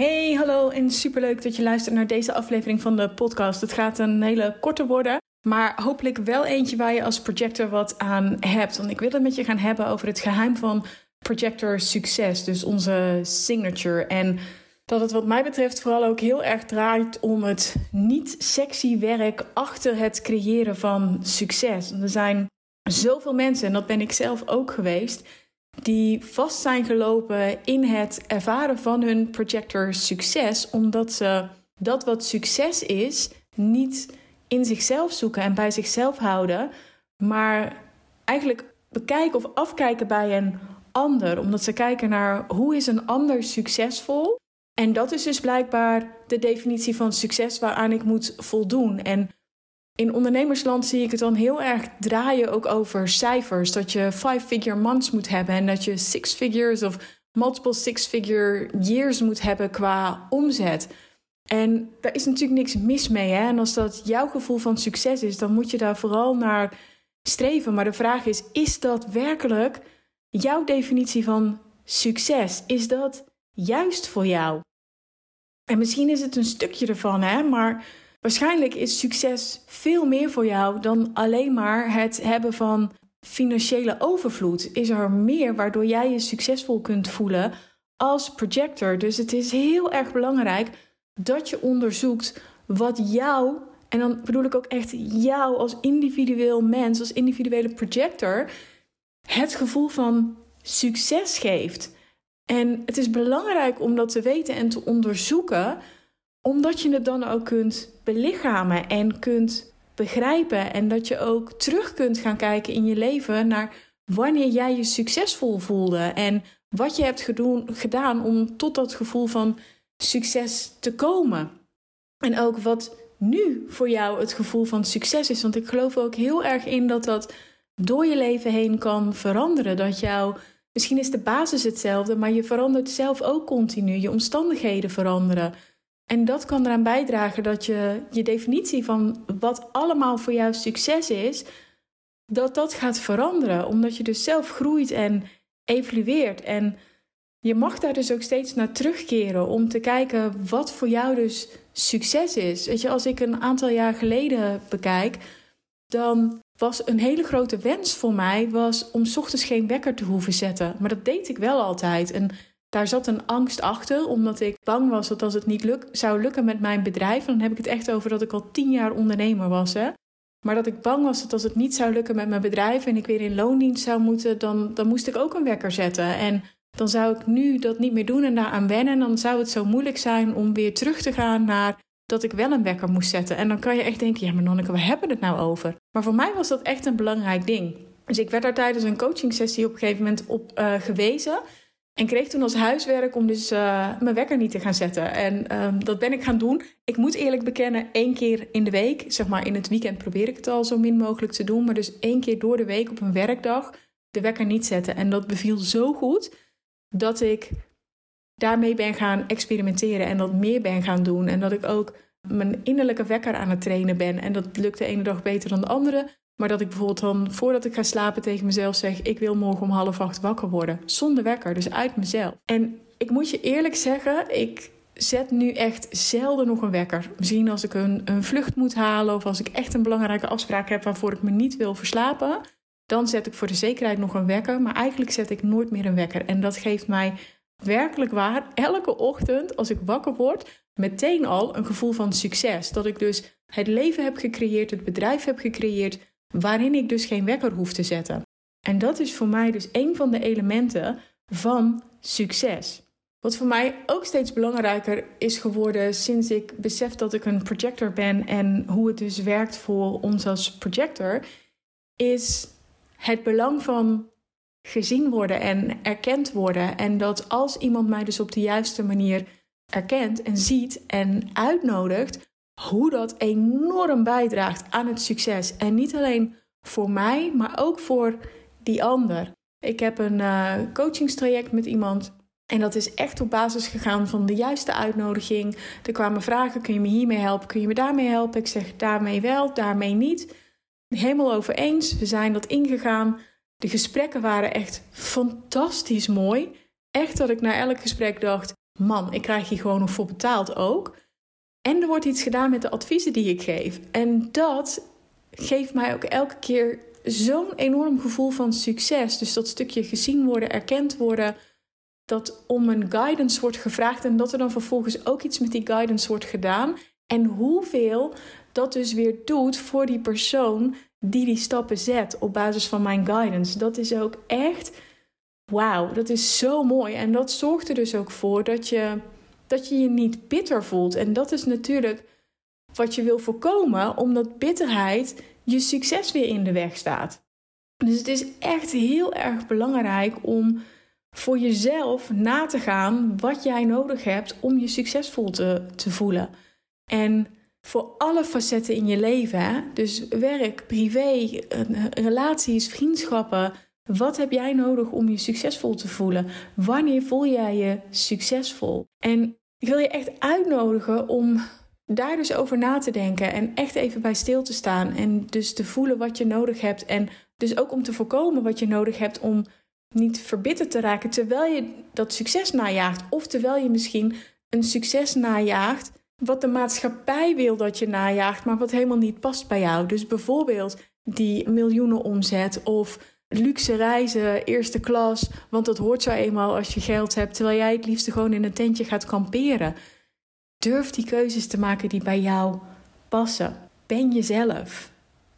Hey, hallo en superleuk dat je luistert naar deze aflevering van de podcast. Het gaat een hele korte worden, maar hopelijk wel eentje waar je als projector wat aan hebt. Want ik wil het met je gaan hebben over het geheim van projector succes, dus onze signature. En dat het wat mij betreft vooral ook heel erg draait om het niet sexy werk achter het creëren van succes. Er zijn zoveel mensen, en dat ben ik zelf ook geweest, die vast zijn gelopen in het ervaren van hun projector succes, omdat ze dat wat succes is niet in zichzelf zoeken en bij zichzelf houden, maar eigenlijk bekijken of afkijken bij een ander, omdat ze kijken naar hoe is een ander succesvol. En dat is dus blijkbaar de definitie van succes waaraan ik moet voldoen. En in ondernemersland zie ik het dan heel erg draaien ook over cijfers. Dat je five-figure months moet hebben en dat je six figures of multiple six-figure years moet hebben qua omzet. En daar is natuurlijk niks mis mee. Hè? En als dat jouw gevoel van succes is, dan moet je daar vooral naar streven. Maar de vraag is: is dat werkelijk jouw definitie van succes? Is dat juist voor jou? En misschien is het een stukje ervan, hè? maar Waarschijnlijk is succes veel meer voor jou dan alleen maar het hebben van financiële overvloed. Is er meer waardoor jij je succesvol kunt voelen als projector. Dus het is heel erg belangrijk dat je onderzoekt wat jou, en dan bedoel ik ook echt jou als individueel mens, als individuele projector, het gevoel van succes geeft. En het is belangrijk om dat te weten en te onderzoeken omdat je het dan ook kunt belichamen en kunt begrijpen. En dat je ook terug kunt gaan kijken in je leven naar wanneer jij je succesvol voelde. En wat je hebt gedaan om tot dat gevoel van succes te komen. En ook wat nu voor jou het gevoel van succes is. Want ik geloof ook heel erg in dat dat door je leven heen kan veranderen. Dat jou, misschien is de basis hetzelfde, maar je verandert zelf ook continu. Je omstandigheden veranderen. En dat kan eraan bijdragen dat je je definitie van wat allemaal voor jou succes is, dat dat gaat veranderen. Omdat je dus zelf groeit en evolueert. En je mag daar dus ook steeds naar terugkeren om te kijken wat voor jou dus succes is. Weet je, als ik een aantal jaar geleden bekijk, dan was een hele grote wens voor mij was om ochtends geen wekker te hoeven zetten. Maar dat deed ik wel altijd. En daar zat een angst achter, omdat ik bang was dat als het niet luk zou lukken met mijn bedrijf, dan heb ik het echt over dat ik al tien jaar ondernemer was. Hè? Maar dat ik bang was dat als het niet zou lukken met mijn bedrijf en ik weer in loondienst zou moeten, dan, dan moest ik ook een wekker zetten. En dan zou ik nu dat niet meer doen en daaraan wennen. En dan zou het zo moeilijk zijn om weer terug te gaan naar dat ik wel een wekker moest zetten. En dan kan je echt denken, ja maar Nonneke, waar hebben we het nou over? Maar voor mij was dat echt een belangrijk ding. Dus ik werd daar tijdens een coaching sessie op een gegeven moment op uh, gewezen. En kreeg toen als huiswerk om dus uh, mijn wekker niet te gaan zetten. En um, dat ben ik gaan doen. Ik moet eerlijk bekennen, één keer in de week, zeg maar in het weekend probeer ik het al zo min mogelijk te doen. Maar dus één keer door de week op een werkdag de wekker niet zetten. En dat beviel zo goed dat ik daarmee ben gaan experimenteren en dat meer ben gaan doen. En dat ik ook mijn innerlijke wekker aan het trainen ben. En dat lukt de ene dag beter dan de andere. Maar dat ik bijvoorbeeld dan voordat ik ga slapen tegen mezelf zeg: Ik wil morgen om half acht wakker worden. Zonder wekker, dus uit mezelf. En ik moet je eerlijk zeggen, ik zet nu echt zelden nog een wekker. Misschien als ik een, een vlucht moet halen of als ik echt een belangrijke afspraak heb waarvoor ik me niet wil verslapen. Dan zet ik voor de zekerheid nog een wekker. Maar eigenlijk zet ik nooit meer een wekker. En dat geeft mij werkelijk waar elke ochtend als ik wakker word meteen al een gevoel van succes. Dat ik dus het leven heb gecreëerd, het bedrijf heb gecreëerd waarin ik dus geen wekker hoef te zetten. En dat is voor mij dus een van de elementen van succes. Wat voor mij ook steeds belangrijker is geworden sinds ik besef dat ik een projector ben en hoe het dus werkt voor ons als projector, is het belang van gezien worden en erkend worden. En dat als iemand mij dus op de juiste manier erkent en ziet en uitnodigt, hoe dat enorm bijdraagt aan het succes. En niet alleen voor mij, maar ook voor die ander. Ik heb een uh, coachingstraject met iemand. En dat is echt op basis gegaan van de juiste uitnodiging. Er kwamen vragen: kun je me hiermee helpen? Kun je me daarmee helpen? Ik zeg daarmee wel, daarmee niet. Helemaal over eens. We zijn dat ingegaan. De gesprekken waren echt fantastisch mooi. Echt dat ik na elk gesprek dacht: man, ik krijg hier gewoon nog voor betaald ook. En er wordt iets gedaan met de adviezen die ik geef. En dat geeft mij ook elke keer zo'n enorm gevoel van succes. Dus dat stukje gezien worden, erkend worden. Dat om een guidance wordt gevraagd en dat er dan vervolgens ook iets met die guidance wordt gedaan. En hoeveel dat dus weer doet voor die persoon die die stappen zet op basis van mijn guidance. Dat is ook echt, wauw, dat is zo mooi. En dat zorgt er dus ook voor dat je dat je je niet bitter voelt. En dat is natuurlijk wat je wil voorkomen, omdat bitterheid je succes weer in de weg staat. Dus het is echt heel erg belangrijk om voor jezelf na te gaan wat jij nodig hebt om je succesvol te, te voelen. En voor alle facetten in je leven, dus werk, privé, relaties, vriendschappen. Wat heb jij nodig om je succesvol te voelen? Wanneer voel jij je succesvol? En ik wil je echt uitnodigen om daar dus over na te denken en echt even bij stil te staan. En dus te voelen wat je nodig hebt. En dus ook om te voorkomen wat je nodig hebt om niet verbitterd te raken terwijl je dat succes najaagt. Of terwijl je misschien een succes najaagt wat de maatschappij wil dat je najaagt, maar wat helemaal niet past bij jou. Dus bijvoorbeeld die miljoenen omzet of luxe reizen, eerste klas. Want dat hoort zo eenmaal als je geld hebt, terwijl jij het liefst gewoon in een tentje gaat kamperen. Durf die keuzes te maken die bij jou passen. Ben jezelf.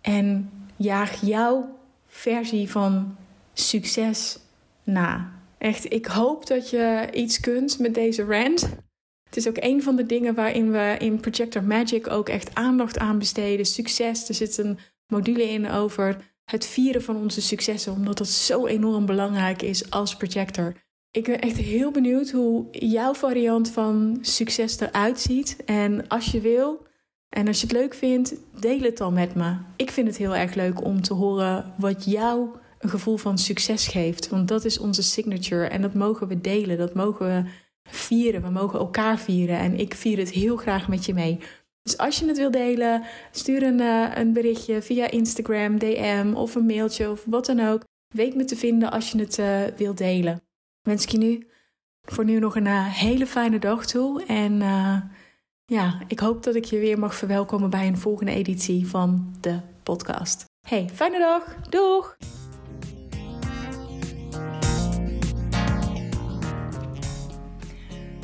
En jaag jouw versie van succes na. Echt, ik hoop dat je iets kunt met deze rant. Het is ook een van de dingen waarin we in Projector Magic ook echt aandacht aan besteden. Succes. Er zit een module in over het vieren van onze successen, omdat dat zo enorm belangrijk is als projector. Ik ben echt heel benieuwd hoe jouw variant van succes eruit ziet. En als je wil en als je het leuk vindt, deel het dan met me. Ik vind het heel erg leuk om te horen wat jou een gevoel van succes geeft. Want dat is onze signature en dat mogen we delen, dat mogen we vieren. We mogen elkaar vieren en ik vier het heel graag met je mee. Dus als je het wil delen, stuur een, uh, een berichtje via Instagram, DM of een mailtje of wat dan ook. Weet me te vinden als je het uh, wilt delen. Wens ik je nu voor nu nog een uh, hele fijne dag toe. En ja, ik hoop dat ik je weer mag verwelkomen bij een volgende editie van de podcast. Hey, fijne dag. Doeg!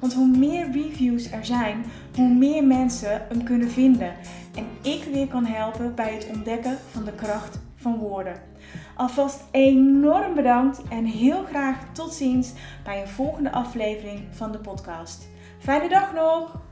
Want hoe meer reviews er zijn, hoe meer mensen hem kunnen vinden. En ik weer kan helpen bij het ontdekken van de kracht van woorden. Alvast enorm bedankt en heel graag tot ziens bij een volgende aflevering van de podcast. Fijne dag nog!